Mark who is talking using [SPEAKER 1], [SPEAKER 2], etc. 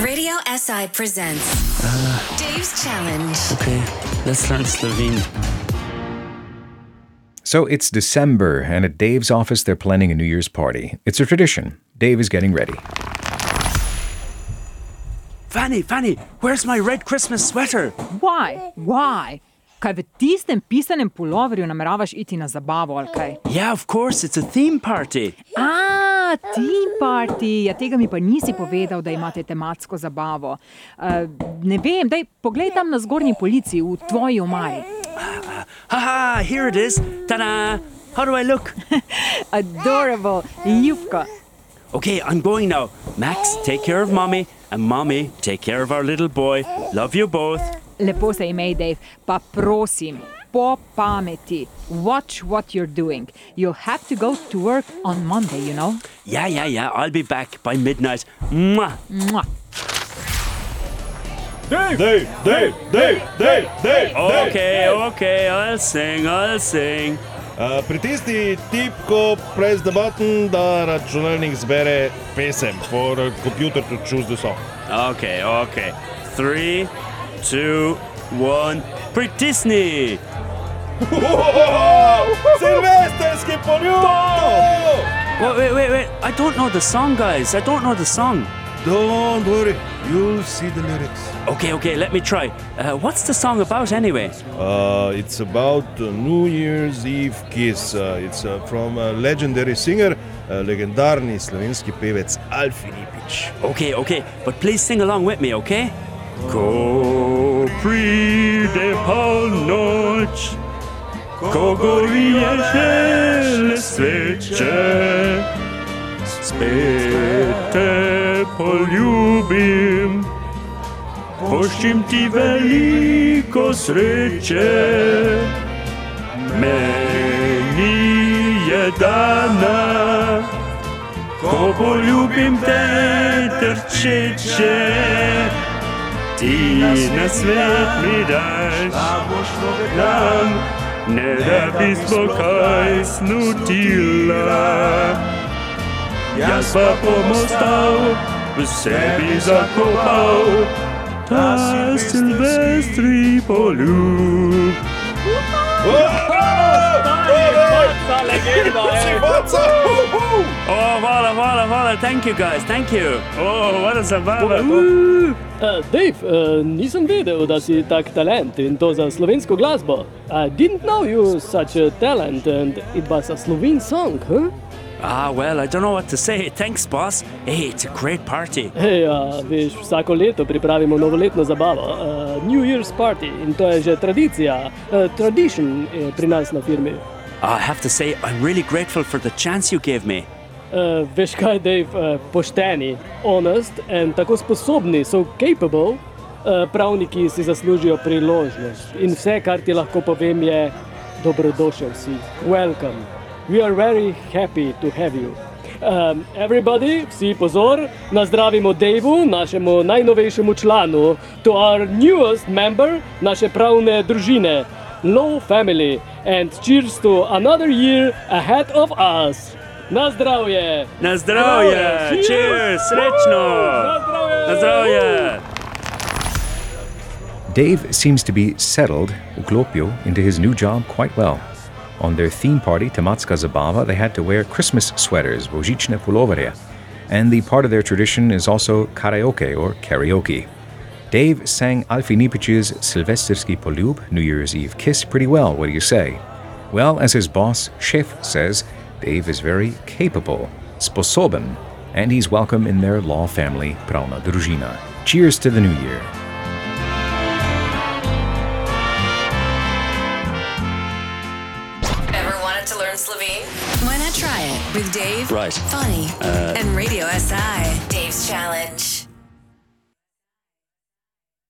[SPEAKER 1] Radio SI presents Dave's Challenge.
[SPEAKER 2] Okay, let's learn Slovene.
[SPEAKER 3] So it's December, and at Dave's office, they're planning a New Year's party. It's a tradition. Dave is getting ready.
[SPEAKER 2] Fanny, Fanny, where's my red Christmas sweater?
[SPEAKER 4] Why? Why? Kaj v tistem pisanem puloverju nameravaš iti na zabavo ali kaj?
[SPEAKER 2] Yeah, of course, it's a theme party.
[SPEAKER 4] A, team party, ja tega mi pa nisi povedal, da imate tematsko zabavo. Uh, ne vem, daj poglej tam na zgornji polici, v tvoji omari.
[SPEAKER 2] Haha, here it is. Ta-da! How do I look?
[SPEAKER 4] Adorable, ljubko.
[SPEAKER 2] Okay, I'm going now. Max, take care of mommy, and mommy, take care of our little boy. Love you both.
[SPEAKER 4] Lepo se imej, Dave, pa prosim, po pameti. Watch what you're doing. You'll have to go to work on Monday, you know?
[SPEAKER 2] Yeah, yeah, yeah, I'll be back by midnight. Mwah.
[SPEAKER 4] Mwah.
[SPEAKER 5] Dave, Dave, Dave, Dave, Dave, Dave.
[SPEAKER 2] Okay, okay, I'll sing, I'll sing.
[SPEAKER 5] Uh, pritisni tipko, press the button, da računalnik zbere pesem for a computer to choose the song.
[SPEAKER 2] Okay, okay. Three, two, one. Pritisni!
[SPEAKER 5] Silvestrski poljub!
[SPEAKER 2] Wait, wait, wait, wait. I don't know the song, guys. I don't know the song.
[SPEAKER 5] Don't worry, you'll see the lyrics.
[SPEAKER 2] Okay, okay, let me try. Uh, what's the song about anyway?
[SPEAKER 5] Uh, it's about New Year's Eve kiss. Uh, it's uh, from a legendary singer, uh, legendarni slovenski pevec Alfi Nipič.
[SPEAKER 2] Okay, okay, but please sing along with me, okay? Ko pride polnoč, ko gorijo žele sveče, spet te poljubim, poščim ti veliko sreče. Meni je dana, ko poljubim te trčeče, ti na svet mi daš, nam, ne da bi spokaj snutila. Jaz pa bom ostal, v sebi zakopal, ta silvestri poljub. Oh, hvala, hvala, hvala, thank you guys, thank you. Oh, what a zabava. Uh.
[SPEAKER 6] Dave, uh, nisem vedel, da si tak talent in to za slovensko glasbo. I didn't know you such a talent and it was a Slovene song, huh?
[SPEAKER 2] Ah, well, I don't know what to say. Thanks, boss. Hey, it's a great party.
[SPEAKER 6] Hej, uh, veš, vsako leto pripravimo novoletno zabavo, uh, New Year's Party in to je že tradicija, uh, tradition eh, pri nas na firmi.
[SPEAKER 2] I have to say, I'm really grateful for the chance you gave me.
[SPEAKER 6] Uh, veš kaj, Dave, uh, pošteni, honest in tako sposobni, so capable, uh, pravniki si zaslužijo priložnost. In vse, kar ti lahko povem, je dobrodošel si. Welcome. We are very happy to have you. Um, everybody, vsi pozor, nazdravimo Daveu, našemu najnovejšemu članu, to our newest member naše pravne družine, Low Family, and cheers to another year ahead of us. Na zdravje!
[SPEAKER 2] Na zdravje! Cheers! Srečno!
[SPEAKER 6] Na zdravje!
[SPEAKER 2] Na zdravje!
[SPEAKER 3] Dave seems to be settled, uklopio, into his new job quite well. On their theme party, Tematska Zabava, they had to wear Christmas sweaters, Božične puloverje. And the part of their tradition is also karaoke or karaoke. Dave sang Alfi Nipič's Silvesterski Poljub, New Year's Eve Kiss, pretty well, what do you say? Well, as his boss, Chef, says, Dave is very capable, sposoben, and he's welcome in their law family, Pravna Družina. Cheers to the new year.
[SPEAKER 1] To? Why not try it with Dave,
[SPEAKER 2] Right.
[SPEAKER 1] Funny, uh, and Radio SI? Dave's Challenge.